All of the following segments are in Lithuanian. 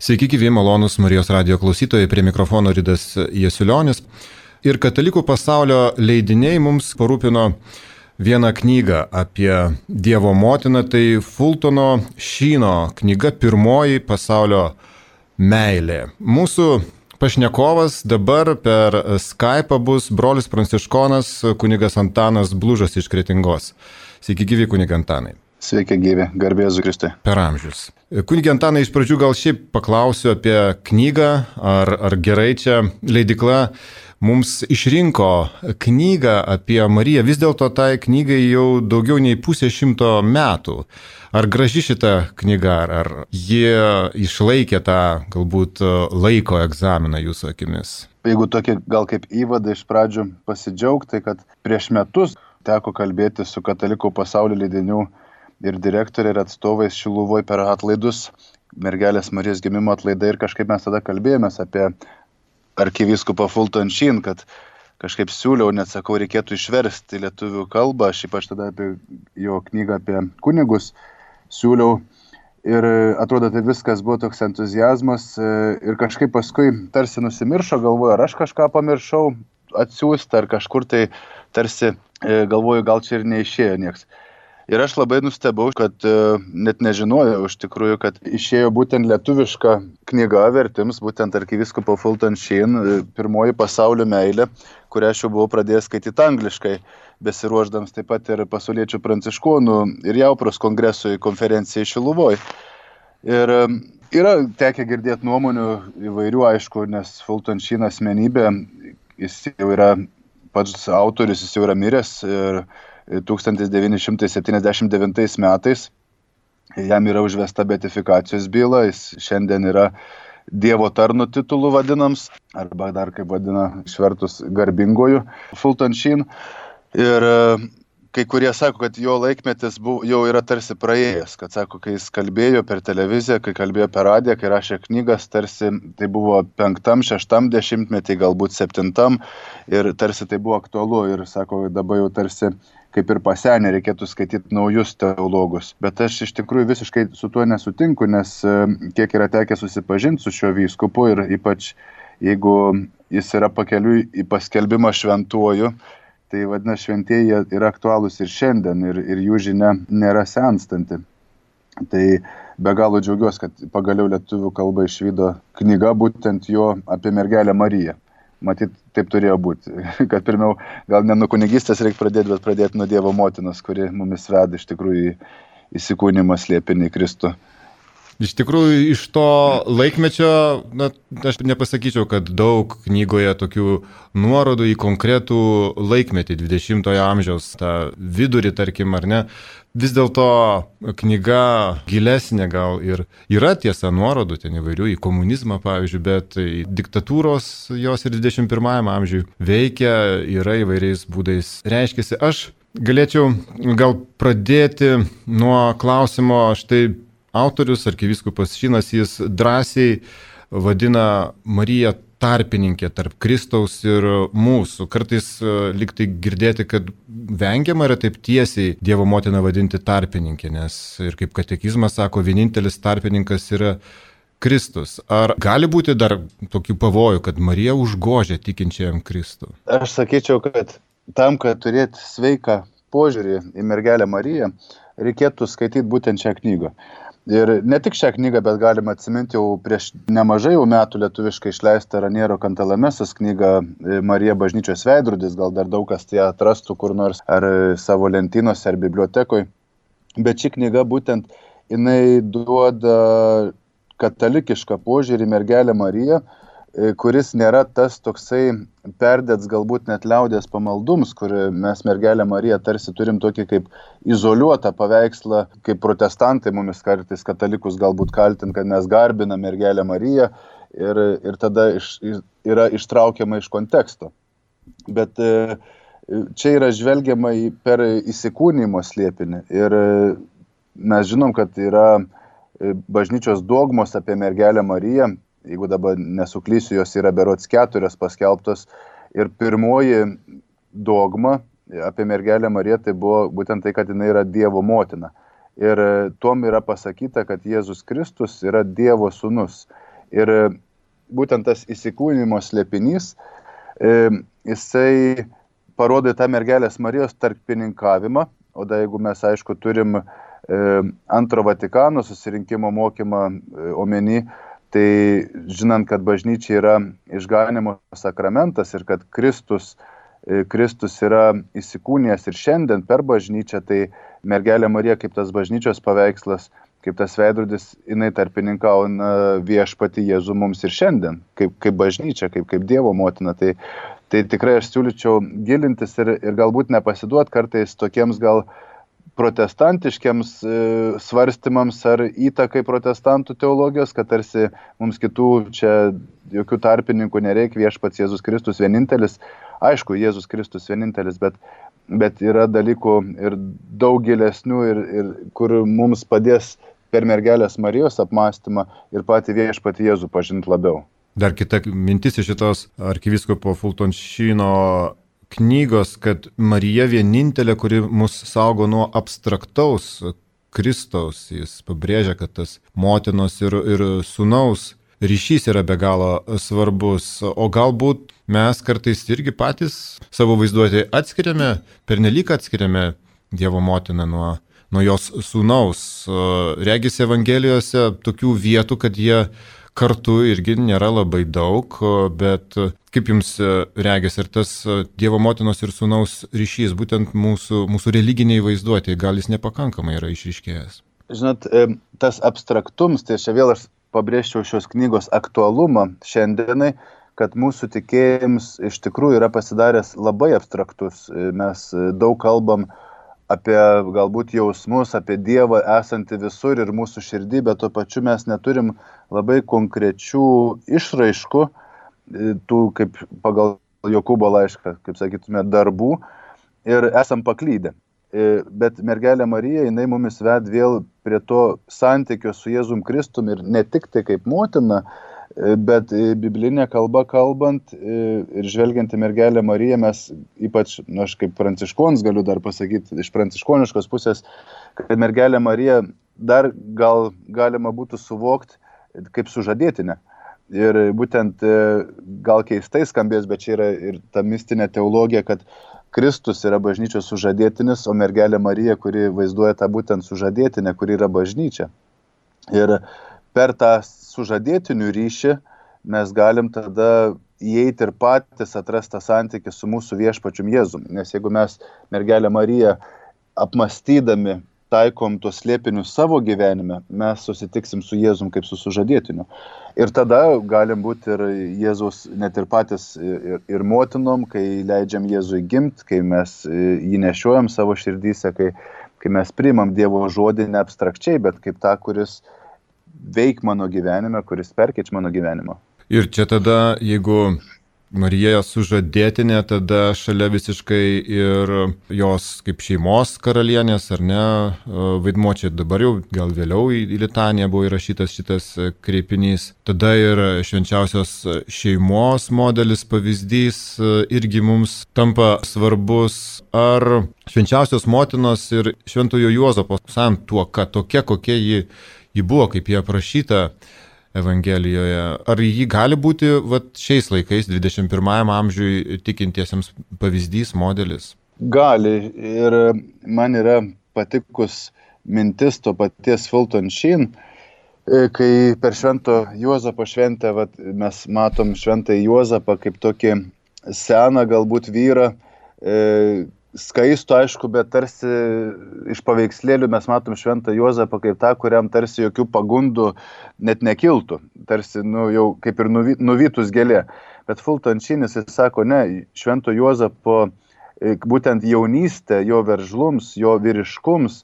Sveiki, gyvi malonus Marijos radio klausytojai, prie mikrofono Rydas Jesulionis. Ir katalikų pasaulio leidiniai mums parūpino vieną knygą apie Dievo motiną, tai Fultono Šyno knyga Pirmoji pasaulio meilė. Mūsų pašnekovas dabar per Skype bus brolis Pranciškonas, kunigas Antanas Blužas iš Kretingos. Sveiki, gyvi kuniga Antanai. Sveiki, gyvi, garbėzu Kristui. Per amžius. Kunigė Antanai, iš pradžių gal šiaip paklausiu apie knygą, ar, ar gerai čia leidikla mums išrinko knygą apie Mariją. Vis dėlto tai knygai jau daugiau nei pusė šimto metų. Ar graži šita knyga, ar, ar jie išlaikė tą galbūt laiko egzaminą jūsų akimis? Jeigu tokį gal kaip įvadą iš pradžių pasidžiaugti, kad prieš metus teko kalbėti su katalikų pasaulio leidinių ir direktorė ir atstovais Šiluvoj per atlaidus, mergelės Marijos gimimo atlaidai ir kažkaip mes tada kalbėjomės apie arkivyskupą Fulton Sheen, kad kažkaip siūliau, net sakau, reikėtų išversti lietuvių kalbą, aš ypač tada apie jo knygą apie kunigus siūliau. Ir atrodo, tai viskas buvo toks entuzijazmas ir kažkaip paskui tarsi nusimiršo, galvoju, ar aš kažką pamiršau atsiųsti, ar kažkur tai tarsi galvoju, gal čia ir neišėjo nieks. Ir aš labai nustebau, kad e, net nežinojau iš tikrųjų, kad išėjo būtent lietuviška knyga vertims, būtent arkiviskopo Fulton Sheen, e, pirmoji pasaulio meilė, kurią aš jau buvau pradėjęs skaityti angliškai, besiruoždams taip pat ir pasauliečių pranciškonų ir jaupros kongresui konferencijai Šiluvoj. Ir e, yra tekę girdėti nuomonių įvairių, aišku, nes Fulton Sheen asmenybė, jis jau yra pats autorius, jis jau yra miręs ir 1979 metais. Jam yra užvesta betifikacijos byla, jis šiandien yra Dievo tarno titulų vadinams, arba dar kaip vadina išvertus garbingoju Fulton Sheen. Ir kai kurie sako, kad jo laikmetis buvo, jau yra tarsi praėjęs, kad sako, kai jis kalbėjo per televiziją, kai kalbėjo per radiją, kai rašė knygas, tarsi tai buvo penktam, šeštam dešimtmetį, galbūt septintam ir tarsi tai buvo aktualu ir sako, dabar jau tarsi kaip ir pasenę reikėtų skaityti naujus teologus. Bet aš iš tikrųjų visiškai su tuo nesutinku, nes e, kiek yra tekę susipažinti su šiuo vyskupu ir ypač jeigu jis yra pakeliui į paskelbimą šventuoju, Tai vadinasi, šventieji yra aktualūs ir šiandien ir, ir jų žinia nėra senstanti. Tai be galo džiaugiuosi, kad pagaliau lietuvių kalba išvydo knyga būtent jo apie mergelę Mariją. Matyt, taip turėjo būti. Kad pirmiau, gal ne nuo kunigystės reikia pradėti, bet pradėti nuo Dievo motinos, kuri mumis veda iš tikrųjų į įsikūnymą slėpinį Kristų. Iš tikrųjų, iš to laikmečio, na, aš nepasakyčiau, kad daug knygoje tokių nuorodų į konkretų laikmetį, 20-ojo amžiaus, tą vidurį, tarkim, ar ne. Vis dėlto knyga gilesnė gal ir yra tiesa nuorodų ten įvairių į komunizmą, pavyzdžiui, bet diktatūros jos ir 21-ame amžiuje veikia, yra įvairiais būdais reiškiasi. Aš galėčiau gal pradėti nuo klausimo, štai autorius, arkivyskupas Šinas, jis drąsiai vadina Mariją tarpininkė tarp Kristaus ir mūsų. Kartais e, liktai girdėti, kad vengiama yra taip tiesiai Dievo motiną vadinti tarpininkė, nes ir kaip katekizmas sako, vienintelis tarpininkas yra Kristus. Ar gali būti dar tokių pavojų, kad Marija užgožia tikinčiajam Kristų? Aš sakyčiau, kad tam, kad turėti sveiką požiūrį į mergelę Mariją, reikėtų skaityti būtent šią knygą. Ir ne tik šią knygą, bet galima atsiminti jau prieš nemažai jau metų lietuviškai išleistą Raniero Kantalamesas knygą e, Marija bažnyčios veidrodis, gal dar daug kas ją atrastų kur nors ar savo lentynose ar bibliotekoje. Bet ši knyga būtent jinai duoda katalikišką požiūrį mergelę Mariją, E, kuris nėra tas toksai perdėts galbūt net liaudės pamaldums, kur mes mergelę Mariją tarsi turim tokį kaip izoliuotą paveikslą, kaip protestantai mumis kartais katalikus galbūt kaltint, kad mes garbinam mergelę Mariją ir, ir tada iš, yra ištraukiama iš konteksto. Bet e, čia yra žvelgiama per įsikūnymo slėpinį ir e, mes žinom, kad yra bažnyčios dogmos apie mergelę Mariją, jeigu dabar nesuklysiu, jos yra berots keturios paskelbtos. Ir pirmoji dogma apie mergelę Mariją tai buvo būtent tai, kad jinai yra Dievo motina. Ir tuom yra pasakyta, kad Jėzus Kristus yra Dievo sūnus. Ir būtent tas įsikūnymo slėpinys, jisai parodo tą mergelės Marijos tarpininkavimą, o da jeigu mes aišku turim antro Vatikano susirinkimo mokymą omeny, Tai žinant, kad bažnyčia yra išganimo sakramentas ir kad Kristus, e, Kristus yra įsikūnijęs ir šiandien per bažnyčią, tai mergelė Marija kaip tas bažnyčios paveikslas, kaip tas veidrodis, jinai tarpininkauna viešpati Jėzų mums ir šiandien, kaip, kaip bažnyčia, kaip, kaip Dievo motina. Tai, tai tikrai aš siūlyčiau gilintis ir, ir galbūt nepasiduot kartais tokiems gal uh, protestantiškiams e, svarstymams ar įtakai protestantų teologijos, kad tarsi mums kitų čia jokių tarpininkų nereikia, viešpats Jėzus Kristus vienintelis. Aišku, Jėzus Kristus vienintelis, bet, bet yra dalykų ir daug gilesnių, ir, ir kur mums padės per mergelės Marijos apmąstymą ir patį viešpatį Jėzų pažinti labiau. Dar kita mintis iš šitos arkiviskopo Fultonšino knygos, kad Marija vienintelė, kuri mus saugo nuo abstraktaus Kristaus. Jis pabrėžia, kad tas motinos ir, ir sunaus ryšys yra be galo svarbus. O galbūt mes kartais irgi patys savo vaizduotėje atskiriame, pernelyg atskiriame Dievo motiną nuo, nuo jos sūnaus. Regis Evangelijose tokių vietų, kad jie kartu irgi nėra labai daug, bet kaip jums e, regis ir tas e, Dievo motinos ir sunaus ryšys, būtent mūsų, mūsų religiniai vaizduotėjai, gal jis nepakankamai yra išryškėjęs? Žinot, e, tas abstraktums, tai čia vėl aš pabrėžčiau šios knygos aktualumą šiandienai, kad mūsų tikėjimas iš tikrųjų yra pasidaręs labai abstraktus. Mes daug kalbam apie galbūt jausmus, apie Dievą esantį visur ir mūsų širdį, bet tuo pačiu mes neturim labai konkrečių išraiškų, e, tų kaip pagal Jokūbo laišką, kaip sakytume, darbų ir esam paklydę. E, bet mergelė Marija, jinai mumis ved vėl prie to santykio su Jėzum Kristum ir ne tik tai kaip motina, Bet biblinė kalba kalbant ir žvelgiant į mergelę Mariją, mes ypač, nu, aš kaip pranciškonis galiu dar pasakyti, iš pranciškoniškos pusės, kad mergelė Marija dar gal galima būtų suvokti kaip sužadėtinė. Ir būtent gal keistai skambės, bet čia yra ir ta mistinė teologija, kad Kristus yra bažnyčios sužadėtinis, o mergelė Marija, kuri vaizduoja tą būtent sužadėtinę, kuri yra bažnyčia. Ir per tą sužadėtinių ryšį mes galim tada įeiti ir patys atrasti tą santykį su mūsų viešpačium Jėzum. Nes jeigu mes mergelę Mariją apmastydami taikom tuos slėpinius savo gyvenime, mes susitiksim su Jėzum kaip su sužadėtiniu. Ir tada galim būti ir Jėzus net ir patys ir, ir motinom, kai leidžiam Jėzui gimti, kai mes jį nešiojam savo širdyse, kai, kai mes priimam Dievo žodį ne abstrakčiai, bet kaip tą, kuris veik mano gyvenime, kuris perkeič mano gyvenimą. Ir čia tada, jeigu Marija sužadėtinė, tada šalia visiškai ir jos kaip šeimos karalienės, ar ne, vaidmo čia dabar jau, gal vėliau į Litaniją buvo įrašytas šitas kreipinys. Tada ir švenčiausios šeimos modelis, pavyzdys irgi mums tampa svarbus. Ar švenčiausios motinos ir šventojo Juozapo santuoka tokia, kokia ji ji buvo, kaip jie aprašyta Evangelijoje. Ar ji gali būti vat, šiais laikais, 21 amžiui, tikintiesiems pavyzdys, modelis? Gali. Ir man yra patikus mintis to paties Fulton Sheen, kai per Švento Juozapo šventę vat, mes matom Šventą Juozapą kaip tokį seną galbūt vyrą, e, skaistu, aišku, bet tarsi iš paveikslėlių mes matom šventą Juozapą kaip tą, kuriam tarsi jokių pagundų net nekiltų, tarsi nu, jau kaip ir nuvy, nuvytus gėlė. Bet Fultončinis jis sako, ne, švento Juozapo e, būtent jaunystė, jo veržlums, jo vyriškums,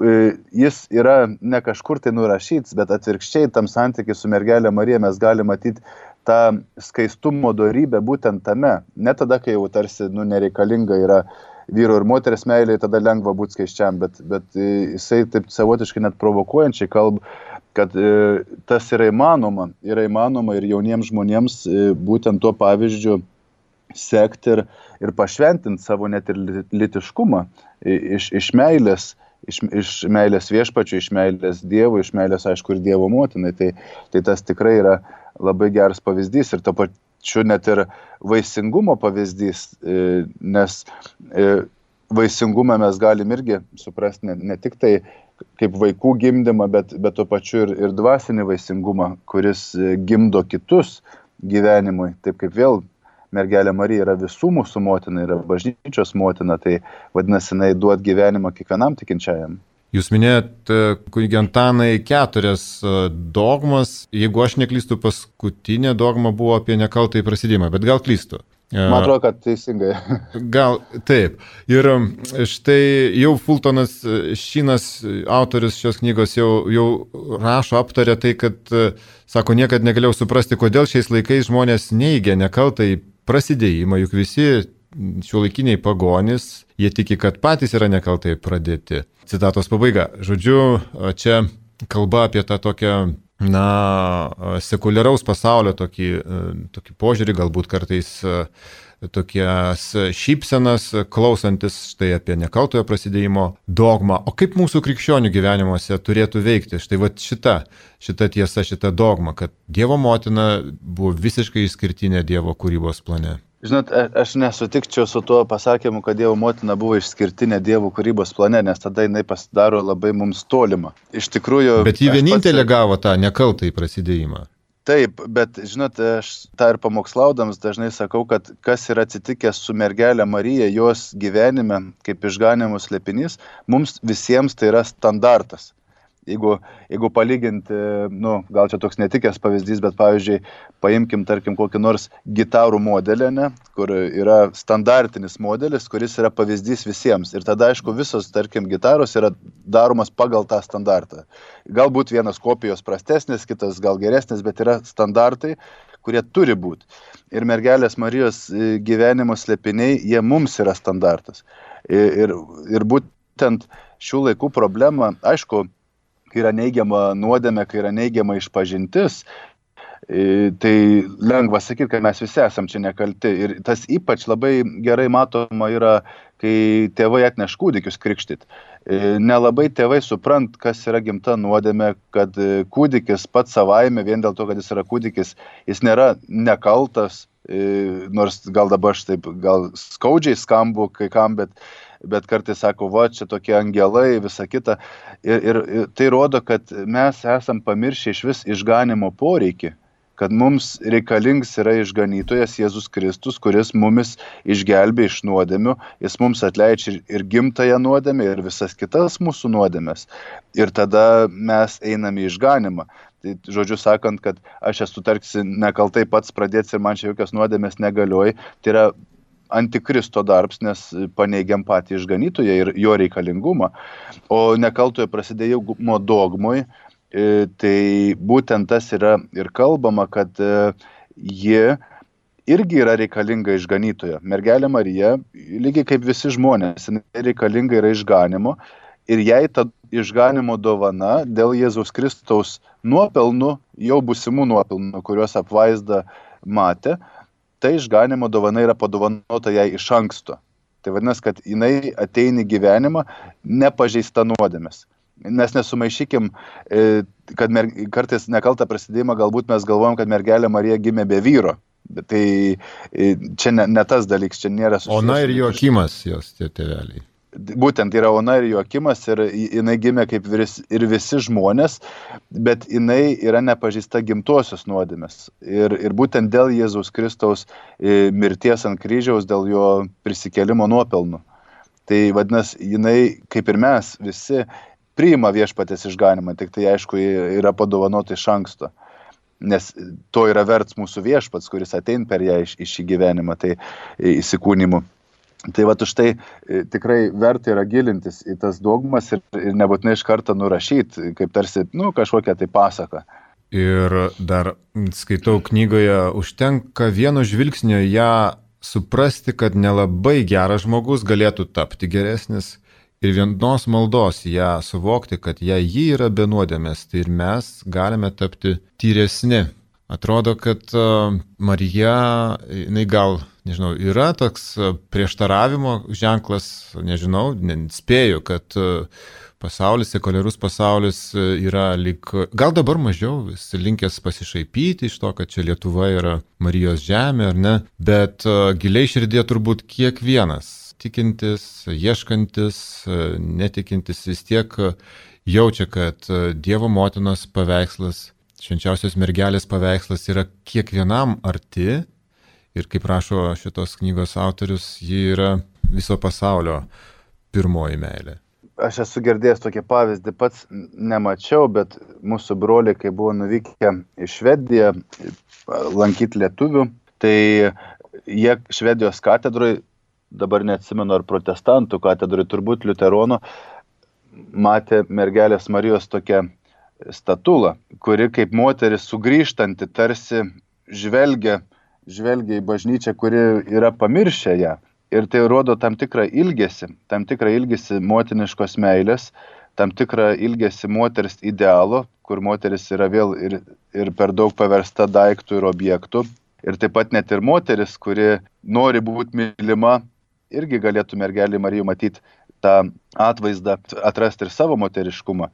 e, jis yra ne kažkur tai nurašyts, bet atvirkščiai tam santykiai su mergelė Marija mes galime matyti tą skaistumo darybę būtent tame. Ne tada, kai jau tarsi nu, nereikalinga yra vyro ir moters meilė, tada lengva būti skaičiam, bet, bet e, jisai taip savotiškai net provokuojančiai kalba, kad e, tas yra įmanoma, yra įmanoma ir jauniems žmonėms e, būtent tuo pavyzdžiu sekti ir, ir pašventinti savo net ir litiškumą iš, iš meilės, iš, iš meilės viešpačių, iš meilės Dievo, iš meilės, aišku, ir Dievo motinai. Tai, tai tas tikrai yra labai geras pavyzdys ir to pačiu net ir vaisingumo pavyzdys, e, nes e, vaisingumą mes galim irgi suprasti ne, ne tik tai kaip vaikų gimdymą, bet, bet tuo pačiu ir, ir dvasinį vaisingumą, kuris e, gimdo kitus gyvenimui. Taip kaip vėl mergelė Marija yra visų mūsų motina, yra bažnyčios motina, tai vadinasi, jinai duot gyvenimą kiekvienam tikinčiajam. Jūs minėjot, kunigi Antanai, keturias e, dogmas. Jeigu aš neklystu, paskutinė dogma buvo apie nekaltąjį prasidėjimą, bet gal klystu. E, Man atrodo, kad teisingai. Gal taip. Ir štai jau Fultonas Šinas, autorius šios knygos, jau, jau rašo, aptarė tai, kad, e, sako, niekad negalėjau suprasti, kodėl šiais laikais žmonės neigia nekaltai prasidėjimą, juk visi šiuolaikiniai pagonys, jie tiki, kad patys yra nekaltai pradėti. Citatos pabaiga. Žodžiu, čia kalba apie tą tokią, na, sekuliaraus pasaulio tokį, tokį požiūrį, galbūt kartais tokias šypsenas, klausantis štai apie nekaltojo prasidėjimo dogmą. O kaip mūsų krikščionių gyvenimuose turėtų veikti štai va šita, šita tiesa, šita dogma, kad Dievo motina buvo visiškai išskirtinė Dievo kūrybos plane? Žinot, aš nesutikčiau su tuo pasakymu, kad Dievo motina buvo išskirtinė Dievo kūrybos plane, nes tada jinai pasidaro labai mums tolima. Iš tikrųjų. Bet ji vienintelė pats... gavo tą nekaltą į prasidėjimą. Taip, bet žinot, aš tą ir pamokslaudams dažnai sakau, kad kas yra atsitikęs su mergelė Marija, jos gyvenime, kaip išganimus lepinys, mums visiems tai yra standartas. Jeigu, jeigu palyginti, nu, gal čia toks netikęs pavyzdys, bet pavyzdžiui, paimkim, tarkim, kokį nors gitarų modelį, ne, kur yra standartinis modelis, kuris yra pavyzdys visiems. Ir tada, aišku, visos, tarkim, gitaros yra daromas pagal tą standartą. Galbūt vienas kopijos prastesnis, kitas gal geresnis, bet yra standartai, kurie turi būti. Ir mergelės Marijos e, gyvenimo slėpiniai, jie mums yra standartas. Ir, ir būtent šių laikų problema, aišku, kai yra neigiama nuodėmė, kai yra neigiama išpažintis, tai lengva sakyti, kad mes visi esam čia nekalti. Ir tas ypač labai gerai matoma yra, kai tėvai atneš kūdikius krikštit. E, nelabai tėvai suprant, kas yra gimta nuodėmė, kad kūdikis pats savaime, vien dėl to, kad jis yra kūdikis, jis nėra nekaltas, nors gal dabar aš taip, gal skaudžiai skambu kai kam, bet bet kartais sako, va, čia tokie angelai, visa kita. Ir, ir, ir tai rodo, kad mes esam pamiršę iš vis išganimo poreikį kad mums reikalings yra išganytojas Jėzus Kristus, kuris mumis išgelbė iš nuodėmių, jis mums atleidžia ir, gimtąją nuodėmę, ir visas kitas mūsų nuodėmės. Ir tada mes einame į išganimą. Tai žodžiu sakant, kad aš esu tarsi nekaltai pats pradėti ir man čia jokios nuodėmės negalioja, tai yra antikristo darbs, nes paneigiam patį išganytoją ir jo reikalingumą. O nekaltojo prasidėjimo dogmui, e, tai būtent tas yra ir kalbama, kad e, ji irgi yra reikalinga išganytoja. Mergelė Marija, lygiai kaip visi žmonės, reikalinga yra išganimo ir jai ta išganimo dovana dėl Jėzaus Kristaus nuopelnų, jau busimų nuopelnų, kuriuos apvaizda matė, ta išganimo dovana yra padovanota jai iš anksto. Tai vadinasi, kad jinai ateina į gyvenimą nepažeista nuodėmės. Nes nesumaišykim, e, kad mer, kartais nekaltą prasidėjimą galbūt mes galvojam, kad mergelė Marija gimė be vyro. Bet tai e, čia ne, ne tas dalykas, čia nėra susijęs. Ona ir Joakimas jos tie tėveliai būtent yra Ona ir Joakimas ir jinai gimė kaip vis, ir visi žmonės, bet jinai yra nepažįsta gimtosios nuodėmės. Ir, ir būtent dėl Jėzaus Kristaus e, mirties ant kryžiaus, dėl jo prisikelimo nuopelnų. Tai vadinasi, jinai, kaip ir mes visi, priima viešpatės išganimą, tik tai aišku yra padovanota iš anksto. Nes to yra verts mūsų viešpats, kuris atein per ją iš, iš šį gyvenimą, tai įsikūnymu. Tai va už tai e, tikrai verta yra gilintis į tas dogmas ir, ir nebūtinai iš karto nurašyti, kaip tarsi, nu, kažkokią tai pasaką. Ir dar skaitau knygoje, užtenka vieno žvilgsnio ją suprasti, kad nelabai geras žmogus galėtų tapti geresnis ir vienos maldos ją suvokti, kad jei ji yra benuodėmės, tai ir mes galime tapti tyresni. Atrodo, kad Marija, jinai gal nežinau, yra toks e, prieštaravimo ženklas, nežinau, spėju, kad e, pasaulis, sekuliarus pasaulis e, yra lik, gal dabar mažiau, vis linkęs pasišaipyti iš to, kad čia Lietuva yra Marijos žemė, ar ne, bet e, giliai širdė turbūt kiekvienas tikintis, ieškantis, e, netikintis vis tiek jaučia, kad Dievo motinos paveikslas, švenčiausios mergelės paveikslas yra kiekvienam arti. Ir kaip rašo šitos knygos autorius, ji yra viso pasaulio pirmoji meilė. Aš esu girdėjęs tokį pavyzdį, pats nemačiau, bet mūsų broliai, kai buvo nuvykę į Švediją lankyti lietuvių, tai jie Švedijos katedroje, dabar neatsimenu ar protestantų katedroje, turbūt liuteronų, matė mergelės Marijos tokią statulą, kuri kaip moteris sugrįžtanti tarsi žvelgia, žvelgia į bažnyčią, kuri yra pamiršę ją ir tai rodo tam tikrą ilgesį, tam tikrą ilgesį motiniškos meilės, tam tikrą ilgesį moters idealo, kur moteris yra vėl ir, ir per daug paversta daiktų ir objektų. Ir taip pat net ir moteris, kuri nori būti mylima, irgi galėtų mergelį Marijų matyti tą atvaizdą, atrasti ir savo moteriškumą.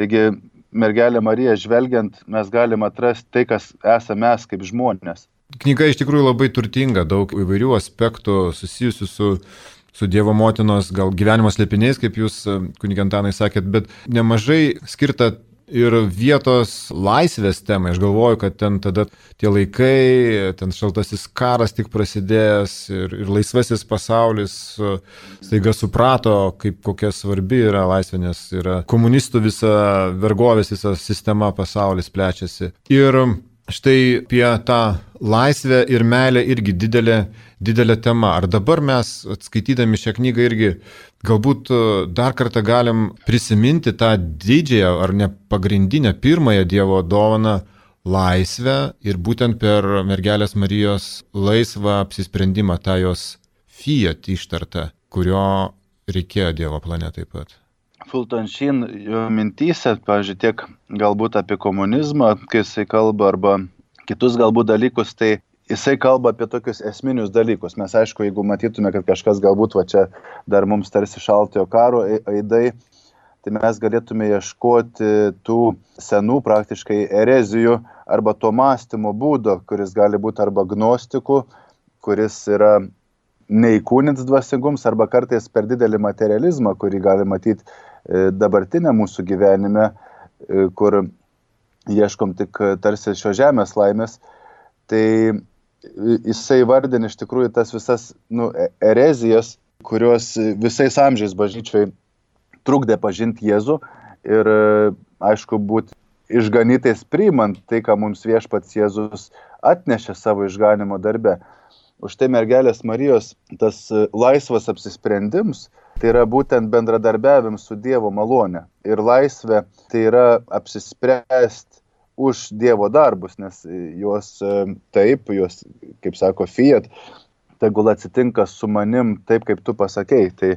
Taigi mergelė Marija žvelgiant, mes galime atrasti tai, kas esame mes kaip žmonės. Knyga iš tikrųjų labai turtinga, daug įvairių aspektų susijusių su, su Dievo motinos gal gyvenimo slėpiniais, kaip jūs, kunigantanai, sakėt, bet nemažai skirta ir vietos laisvės temai. Aš galvoju, kad ten tada tie laikai, ten šaltasis karas tik prasidėjęs ir, ir laisvasis pasaulis staiga suprato, kaip kokia svarbi yra laisvė, nes yra komunistų visa vergovės, visa sistema pasaulis plečiasi. Ir štai apie tą laisvę ir meilę irgi didelė, didelė tema. Ar dabar mes, skaitydami šią knygą, irgi galbūt e, dar kartą galim prisiminti tą didžiąją ar ne pagrindinę pirmąją Dievo dovaną laisvę ir būtent per mergelės Marijos laisvą apsisprendimą tą jos fiat ištartą, kurio reikėjo Dievo plane taip pat. Fulton Sheen jo mintyse, pavyzdžiui, tiek galbūt apie komunizmą, kai jisai kalba, arba kitus galbūt dalykus, tai jisai kalba apie tokius esminius dalykus. Mes aišku, jeigu matytume, kad kažkas galbūt va čia dar mums tarsi šaltojo karo aidai, tai mes galėtume ieškoti tų senų praktiškai erezijų arba to mąstymo būdo, kuris gali būti arba gnostikų, kuris yra neįkūnins dvasingums arba kartais per didelį materializmą, kurį gali matyti E, dabartinę mūsų gyvenime, e, kur ieškom tik tarsi šio žemės laimės, tai jisai vardin iš tikrųjų tas visas nu, e, erezijas, kurios visais amžiais bažnyčiai trukdė pažinti Jėzų ir aišku būti išganytais priimant tai, ką mums viešpats Jėzus atnešė savo išganimo darbe. Už tai mergelės Marijos tas laisvas apsisprendims, tai yra būtent bendradarbiavimas su Dievo malone. Ir laisvė tai yra apsispręsti už Dievo darbus, nes juos e, taip, juos, kaip sako Fiat, tegul atsitinka su manim taip, kaip tu pasakėjai. Tai,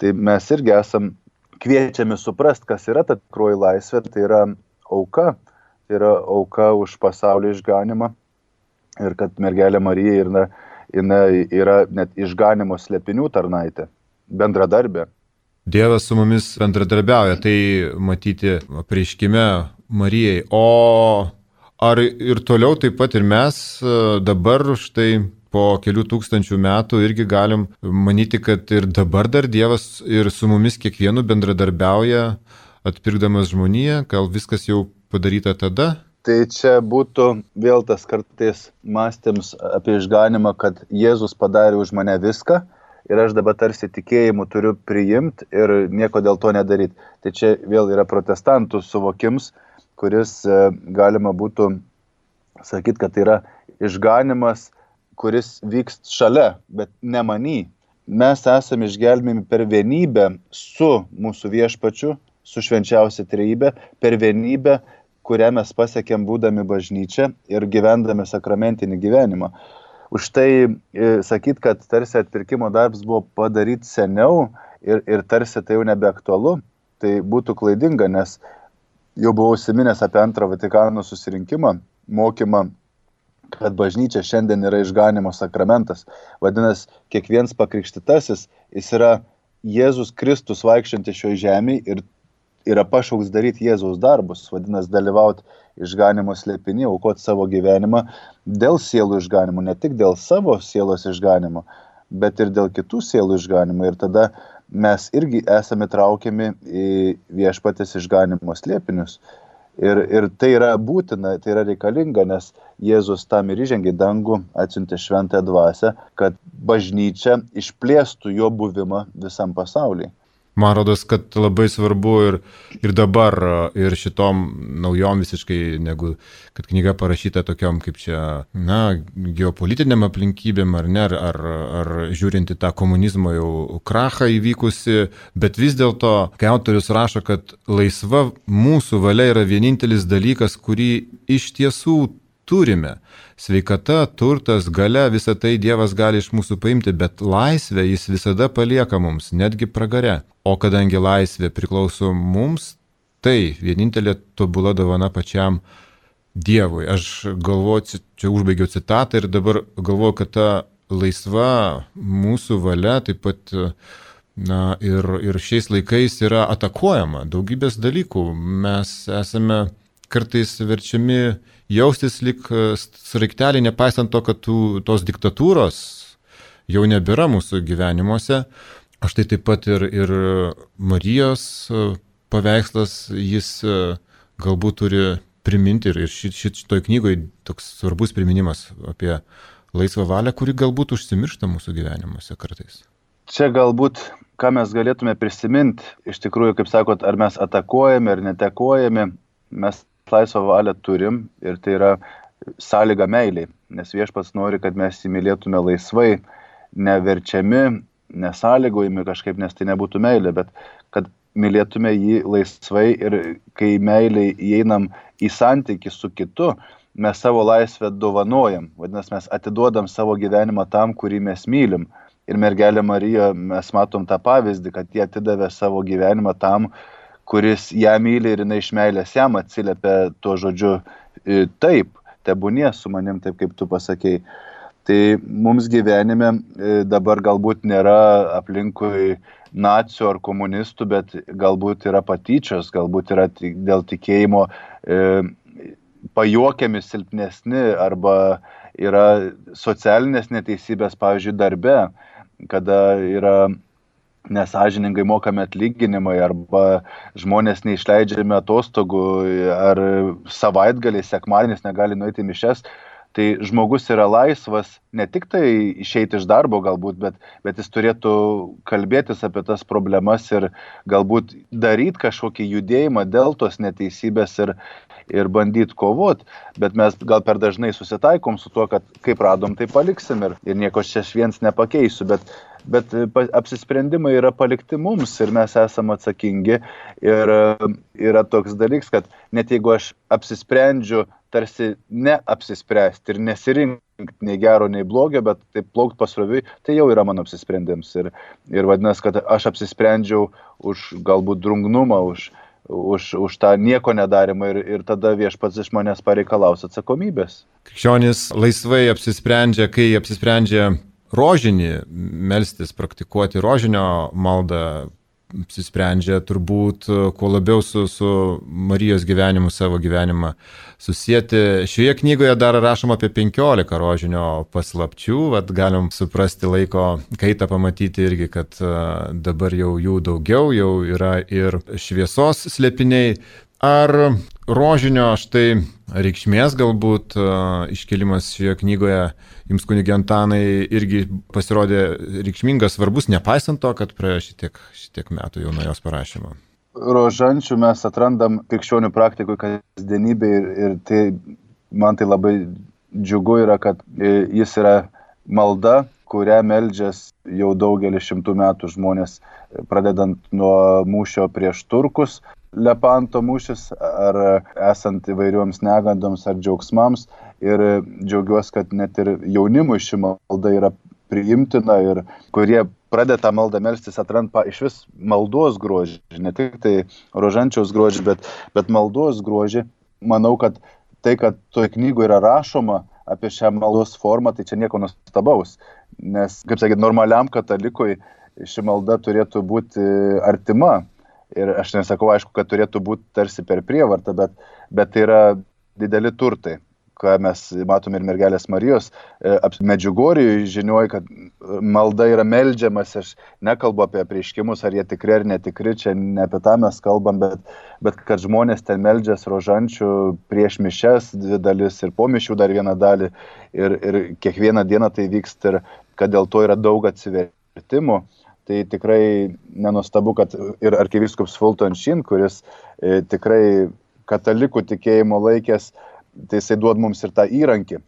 tai mes irgi esam kviečiami suprast, kas yra ta tikroji laisvė, tai yra auka, tai yra auka už pasaulio išganimą ir kad mergelė Marija yra, yra net išganimo slėpinių tarnaitė bendradarbė. Dievas su mumis bendradarbiauja, tai matyti prieškime Marijai. O ar ir toliau taip pat ir mes e, dabar štai po kelių tūkstančių metų irgi galim manyti, kad ir dabar dar Dievas ir su mumis kiekvienu bendradarbiauja, atpirkdamas žmoniją, gal viskas jau padaryta tada? Tai čia būtų vėl tas kartais mąstyms apie išganimą, kad Jėzus padarė už mane viską ir aš dabar tarsi tikėjimu turiu priimti ir nieko dėl to nedaryti. Tai čia vėl yra protestantų suvokims, kuris e, galima būtų sakyti, kad tai yra išganimas, kuris vyks šalia, bet ne many. Mes esame išgelbėjami per vienybę su mūsų viešpačiu, su švenčiausia trejybė, per vienybę, kurią mes pasiekėm būdami bažnyčia ir gyvendami sakramentinį gyvenimą už tai e, sakyt, kad tarsi atpirkimo darbas buvo padaryti seniau ir, ir tarsi tai jau nebeaktualu, tai būtų klaidinga, nes jau buvau užsiminęs apie antrą Vatikano susirinkimą, mokymą, kad bažnyčia šiandien yra išganimo sakramentas. Vadinasi, kiekvienas pakrikštytasis, jis yra Jėzus Kristus vaikščiantis šioje žemėje ir yra pašauks daryti Jėzaus darbus, vadinasi, dalyvauti išganimo slėpinį, aukoti savo gyvenimą dėl sielų išganimo, ne tik dėl savo sielos išganimo, bet ir dėl kitų sielų išganimo. Ir tada mes irgi esame traukiami į viešpatės išganimo slėpinius. Ir, ir tai yra būtina, tai yra reikalinga, nes Jėzus tam ir įžengė dangų, atsiuntė šventąją dvasę, kad bažnyčia išplėstų jo buvimą visam pasauliu. Man rodos, kad labai svarbu ir, ir dabar, ir šitom naujom visiškai, negu kad knyga parašyta tokiom kaip čia, na, geopolitiniam aplinkybėm ar ne, ar, ar žiūrinti tą komunizmo jau krachą įvykusi, bet vis dėlto, kai autorius rašo, kad laisva mūsų valia yra vienintelis dalykas, kurį iš tiesų turime. Sveikata, turtas, gale, visą tai Dievas gali iš mūsų paimti, bet laisvę jis visada palieka mums, netgi pragare. O kadangi laisvė priklauso mums, tai vienintelė tobula dovana pačiam Dievui. Aš galvoju, čia užbaigiau citatą ir dabar galvoju, kad ta laisva mūsų valia taip pat na, ir, ir šiais laikais yra atakuojama daugybės dalykų. Mes esame kartais verčiami jaustis lik e, sraigtelį, nepaisant to, kad tų, tos diktatūros jau nebėra mūsų gyvenimuose. Aš tai taip pat ir, ir Marijos e, paveikslas, jis e, galbūt turi priminti ir šit, šit, šitoj knygoje toks svarbus priminimas apie laisvą valią, kuri galbūt užsimiršta mūsų gyvenimuose kartais. Čia galbūt, ką mes galėtume prisiminti, iš tikrųjų, kaip sakot, ar mes atakuojame ar netekojame, mes laisvą valią turim ir tai yra sąlyga meiliai, nes viešpats nori, kad mes įmylėtume laisvai, neverčiami, nesąlygojami kažkaip, nes tai nebūtų meilė, bet kad mylėtume jį laisvai ir kai meiliai įeinam į santyki su kitu, mes savo laisvę dovanojam, vadinasi, mes atiduodam savo gyvenimą tam, kurį mes mylim. Ir mergelė Marija, mes matom tą pavyzdį, kad jie atidavė savo gyvenimą tam, kuris ją myli ir jinai iš meilės jam atsiliepia tuo žodžiu e, taip, tebūnie su manim, taip kaip tu pasakėjai. Tai mums gyvenime e, dabar galbūt nėra aplinkui nacijų ar komunistų, bet galbūt yra patyčios, galbūt yra dėl tikėjimo e, pajuokiami silpnesni arba yra socialinės neteisybės, pavyzdžiui, darbe, kada yra nesažiningai mokami atlyginimai arba žmonės neišleidžiami atostogų ar savaitgaliais, sekmadienis negali nueiti mišes, tai žmogus yra laisvas ne tik tai išeiti iš darbo galbūt, bet, bet jis turėtų kalbėtis apie tas problemas ir galbūt daryti kažkokį judėjimą dėl tos neteisybės ir, ir bandyti kovoti, bet mes gal per dažnai susitaikom su tuo, kad kaip radom, tai paliksim ir, ir nieko čia aš viens nepakeisiu, bet bet e, apsisprendimai yra palikti mums ir mes esame atsakingi. Ir e, yra toks dalykas, kad net jeigu aš apsisprendžiu tarsi neapsispręsti ir nesirinkti nei gero, nei blogio, bet taip plaukti pasroviui, tai jau yra mano apsisprendimas. Ir, ir vadinasi, kad aš apsisprendžiau už galbūt drungnumą, už, už, už tą nieko nedarimą ir, ir tada viešpats iš manęs pareikalaus atsakomybės. Krikščionis laisvai apsisprendžia, kai apsisprendžia rožinį melstis, praktikuoti rožinio maldą, apsisprendžia turbūt kuo labiau su, su Marijos gyvenimu savo gyvenimą susijęti. Šioje knygoje dar rašoma apie 15 rožinio paslapčių, vad galim suprasti laiko kaitą pamatyti irgi, kad dabar jau jų daugiau, jau yra ir šviesos slėpiniai. Ar rožinio štai reikšmės galbūt iškelimas šioje knygoje jums kunigė Antanai irgi pasirodė reikšmingas, svarbus, nepaisant to, kad praėjo šitiek, šitiek metų jau nuo jos parašymo. Rožančių mes atrandam krikščionių praktikui kasdienybė ir, ir tai man tai labai džiugu yra, kad e, jis yra malda, kurią meldžias jau daugelį šimtų metų žmonės, pradedant nuo mūšio prieš turkus, Lepanto mūšis, ar esant įvairioms negandoms ar džiaugsmams, ir džiaugiuosi, kad net ir jaunimui ši malda yra priimtina ir kurie pradeda tą maldą melstis, atranda iš vis maldos grožį, ne tik tai rožančiaus grožį, bet, bet maldos grožį. Manau, kad tai, kad toje knygoje yra rašoma apie šią maldos formą, tai čia nieko nuostabaus. Nes, kaip sakyti, normaliam katalikui ši malda turėtų būti artima Ir aš nesakau, aišku, kad turėtų būti tarsi per prievartą, bet, bet tai yra dideli turtai ką mes matom ir mergelės Marijos, e, Medžiugorijų žinioju, kad malda yra melžiamas, aš nekalbu apie prieškimus, ar jie tikri ar netikri, čia ne apie tą mes kalbam, bet, bet kad žmonės ten melžias rožančių prieš mišes dvi dalis ir po mišių dar vieną dalį ir, ir kiekvieną dieną tai vyksta ir kad dėl to yra daug atsivertimų. Tai tikrai nenustabu, kad ir arkivyskups Fulton Šin, kuris e, tikrai katalikų tikėjimo laikės tai jisai duod mums ir tą įrankį,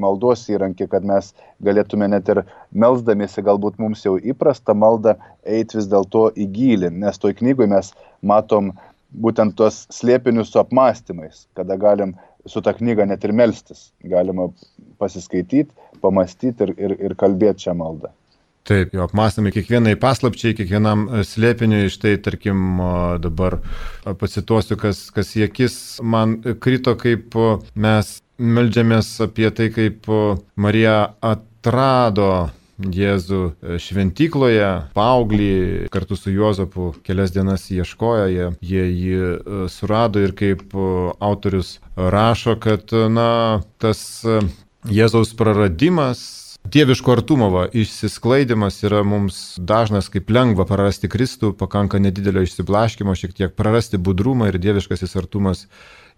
maldos įrankį, kad mes galėtume net ir melzdamėsi galbūt mums jau įprastą maldą eiti vis dėlto į gilį, nes toj knygui mes matom būtent tuos slėpinius su apmąstymais, kada galim su ta knyga net ir melstis, galima pasiskaityti, pamastyti ir, ir, ir kalbėti šią maldą. Taip, jo apmąstami kiekvienai paslapčiai, kiekvienam e, slėpiniui, štai tarkim dabar pacituosiu, kas, kas į akis man krito, kaip mes melžiamės apie tai, kaip Marija atrado Jėzų e, šventykloje, paauglį, kartu su Juozapu kelias dienas ieškojo, jie, jie jį e, surado ir kaip autorius rašo, kad, na, tas Jėzaus praradimas Dieviško artumo va, išsisklaidimas yra mums dažnas, kaip lengva prarasti Kristų, pakanka nedidelio išsiblaškimo, šiek tiek prarasti budrumą ir dieviškasis artumas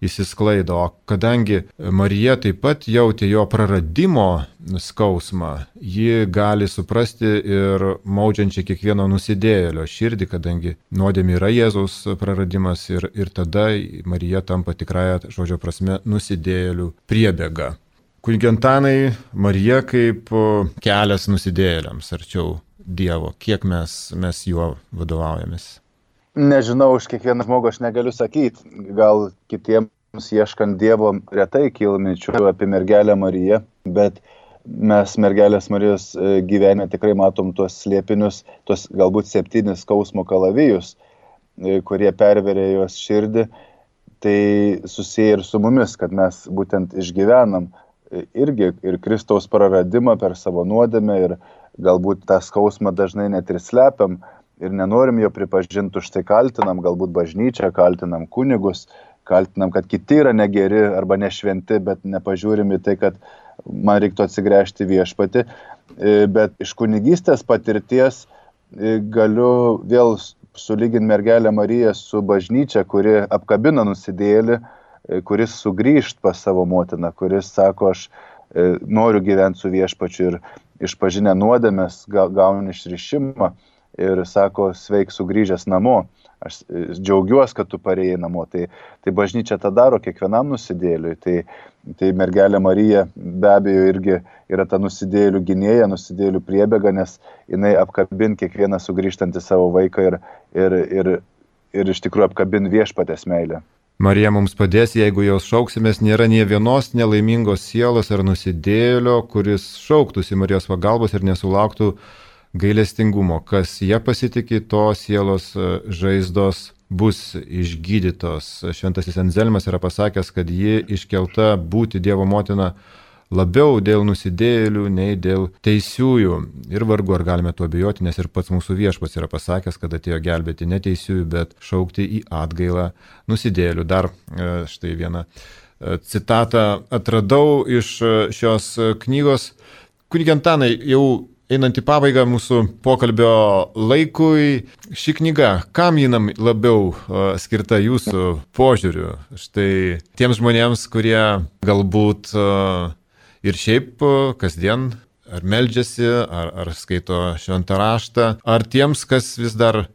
įsisklaido. O kadangi Marija taip pat jautė jo praradimo skausmą, ji gali suprasti ir maudžiančią kiekvieno nusidėjėlio širdį, kadangi nuodėmė yra Jėzaus praradimas ir, ir tada Marija tampa tikrąją žodžio prasme nusidėjėlių priebėga. Kunigentanai, Marija kaip kelias nusidėjėliams arčiau Dievo, kiek mes, mes juo vadovaujamės? Nežinau, už kiekvieną žmogų aš negaliu sakyti. Gal kitiems ieškant Dievo retai kyla minčių apie mergelę Mariją, bet mes mergelės Marijos e, gyvenime tikrai matom tuos slėpinius, tuos galbūt septynis skausmo kalavijus, e, kurie perverė jos širdį. Tai susiję ir su mumis, kad mes būtent išgyvenam irgi ir Kristaus praradimą per savo nuodėmę ir galbūt tą skausmą dažnai net ir slepiam ir nenorim jo pripažinti, už tai kaltinam, galbūt bažnyčią, kaltinam kunigus, kaltinam, kad kiti yra negeri arba nešventi, bet nepažiūrim į tai, kad man reiktų atsigręžti viešpati. E, bet iš kunigystės patirties e, galiu vėl sulyginti mergelę Mariją su bažnyčia, kuri apkabina nusidėlį, kuris sugrįžt pas savo motiną, kuris sako, aš e, noriu gyventi su viešpačiu ir išpažinę nuodėmės gauni išrišimą ir sako, sveik sugrįžęs namo, aš e, džiaugiuosi, kad tu parėjai namo. Tai, tai bažnyčia tą daro kiekvienam nusidėliui. Tai, tai mergelė Marija be abejo irgi yra ta nusidėlių gynėja, nusidėlių priebėga, nes jinai apkabin kiekvieną sugrįžtantį savo vaiką ir, ir, ir, ir iš tikrųjų apkabin viešpatės meilę. Marija mums padės, jeigu jos šauksimės, nėra nie vienos nelaimingos sielos ar nusidėlio, kuris šauktųsi Marijos pagalbos ir nesulauktų gailestingumo. Kas jie pasitikė, to sielos e, žaizdos bus išgydytos. Šventasis Enzelmas yra pasakęs, kad ji iškelta būti Dievo motina labiau dėl nusidėjėlių nei dėl teisiųjų. Ir vargu ar galime tuo abejoti, nes ir pats mūsų viešpas yra pasakęs, kad atėjo gelbėti ne teisiųjų, bet šaukti į atgailą nusidėjėlių. Dar e, štai vieną e, citatą atradau iš e, šios knygos. Kunigentanai, jau einant į pabaigą mūsų pokalbio laikui, ši knyga, kam jinam labiau skirta jūsų požiūriu? Štai tiems žmonėms, kurie galbūt ir šiaip kasdien ar meldžiasi, ar, ar skaito šventą raštą, ar tiems, kas vis dar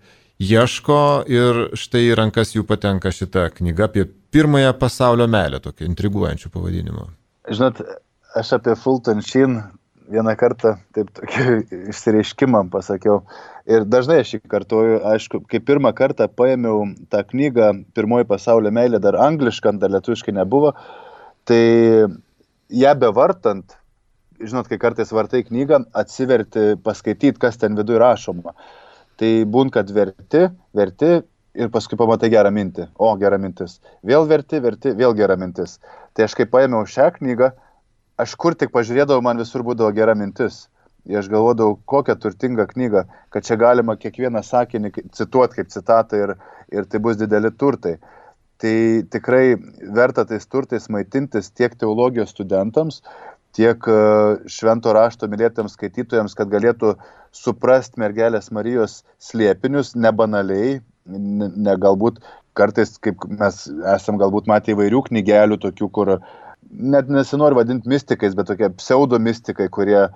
ieško ir štai į rankas jų patenka šita knyga apie pirmąją pasaulio meilę, tokiu intriguojančiu pavadinimu. Žinot, aš apie Fulton Sheen vieną kartą taip tokį išsireiškimą pasakiau. Ir dažnai aš jį kartuoju, aišku, kai pirmą kartą paėmiau tą knygą Pirmoji pasaulio meilė, dar angliškai, dar lietuviškai nebuvo, tai ją bevartant, žinot, kai kartais vartai knygą, atsiverti, paskaityti, kas ten viduje rašoma. Tai būn, kad verti, verti ir paskui pamatai gerą mintį. O, gera mintis. Vėl verti, verti, vėl gera mintis. Tai aš kai paėmiau šią knygą, aš kur tik pažiūrėdavau, man visur būdavo gera mintis. Ir aš galvodavau, kokią turtingą knygą, kad čia galima kiekvieną sakinį cituoti kaip citatą ir, ir tai bus dideli turtai. Tai tikrai verta tais turtais maitintis tiek teologijos studentams, tiek e, švento rašto mylėtams skaitytojams, kad galėtų suprasti mergelės Marijos slėpinius nebanaliai, ne, galbūt kartais, kaip mes esam galbūt matę įvairių knygelių, tokių, kur net nesinori vadinti mystikais, bet tokie pseudo mystikai, kurie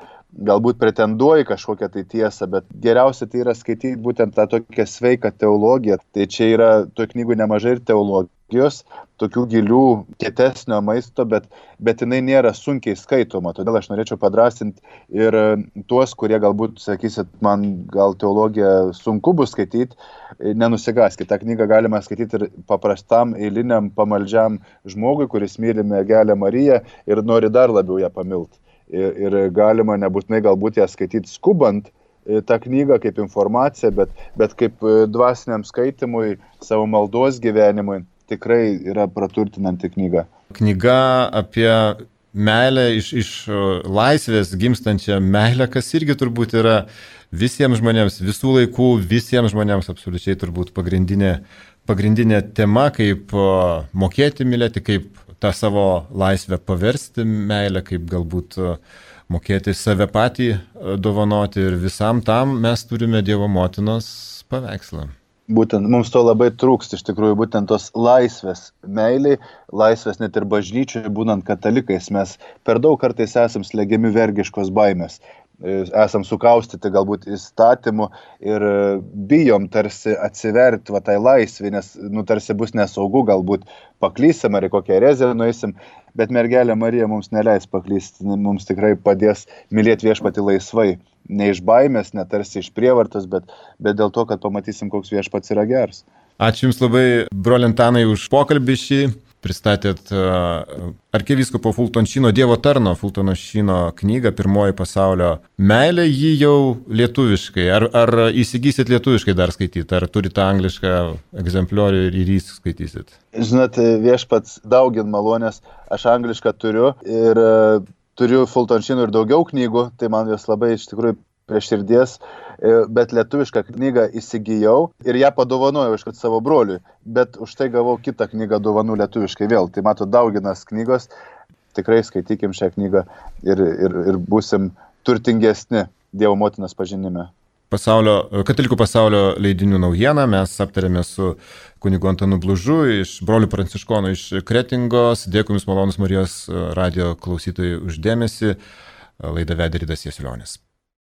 galbūt pretenduoja kažkokią tai tiesą, bet geriausia tai yra skaityti būtent tą tokią sveiką teologiją. Tai čia yra tų knygų nemažai ir teologija energijos, tokių gilių, kietesnio maisto, bet, bet jinai nėra sunkiai skaitoma. Todėl aš norėčiau padrasinti ir e, tuos, kurie galbūt sakysit, man gal teologiją sunku bus skaityti, e, nenusigaskite. Ta knyga galima skaityti ir paprastam, eiliniam, pamaldžiam žmogui, kuris myli mergelę Mariją ir nori dar labiau ją pamilti. Ir, ir galima nebūtinai galbūt ją skaityti skubant, e, tą knygą kaip informaciją, bet, bet kaip dvasiniam skaitimui, savo maldos gyvenimui tikrai yra praturtinanti knyga. Knyga apie meilę iš, iš laisvės gimstančią meilę, kas irgi turbūt yra visiems žmonėms, visų laikų, visiems žmonėms absoliučiai turbūt pagrindinė, pagrindinė tema, kaip mokėti mylėti, kaip tą savo laisvę paversti meilę, kaip galbūt mokėti save patį dovanoti ir visam tam mes turime Dievo motinos paveikslą būtent mums to labai trūksta iš tikrųjų būtent tos laisvės meiliai laisvės net ir bažnyčioje būnant katalikais mes per daug kartais esam slegiami vergiškos baimės e, esam sukaustyti galbūt įstatymų ir e, bijom tarsi atsiverti va tai laisvė, nes nu tarsi bus nesaugu, galbūt paklysim ar į kokią ereziją nueisim, bet mergelė Marija mums neleis paklysti, mums tikrai padės mylėti viešpati laisvai ne iš baimės, ne tarsi iš prievartos, bet, bet dėl to, kad pamatysim, koks viešpats yra geras. Ačiū Jums labai, brolintanai, už pokalbį šį. Pristatėt uh, arkivyskupo Fultonšino Dievo tarno Fultonšino knygą Pirmoji pasaulio meilė, jį jau lietuviškai. Ar, ar įsigysit lietuviškai dar skaityti, ar turite anglišką egzempliorių ir jį skaitysit? Žinot, viešpats daugin malonės, aš anglišką turiu ir turiu Fultonšinų ir daugiau knygų, tai man jos labai iš tikrųjų prie širdies, e, bet lietuvišką knygą įsigijau ir ją padovanojau iškart savo broliui, bet už tai gavau kitą knygą dovanų lietuviškai vėl. Tai mato dauginas knygos, tikrai skaitykim šią knygą ir, ir, ir būsim turtingesni Dievo motinos pažinime pasaulio, katalikų pasaulio leidinių naujieną mes aptarėme su kunigu Antanu Blužu iš brolių pranciškonų iš Kretingos. Dėkui Jums malonus Marijos radio klausytojai uždėmesi. Laidą vedė Rydas Jesilionis.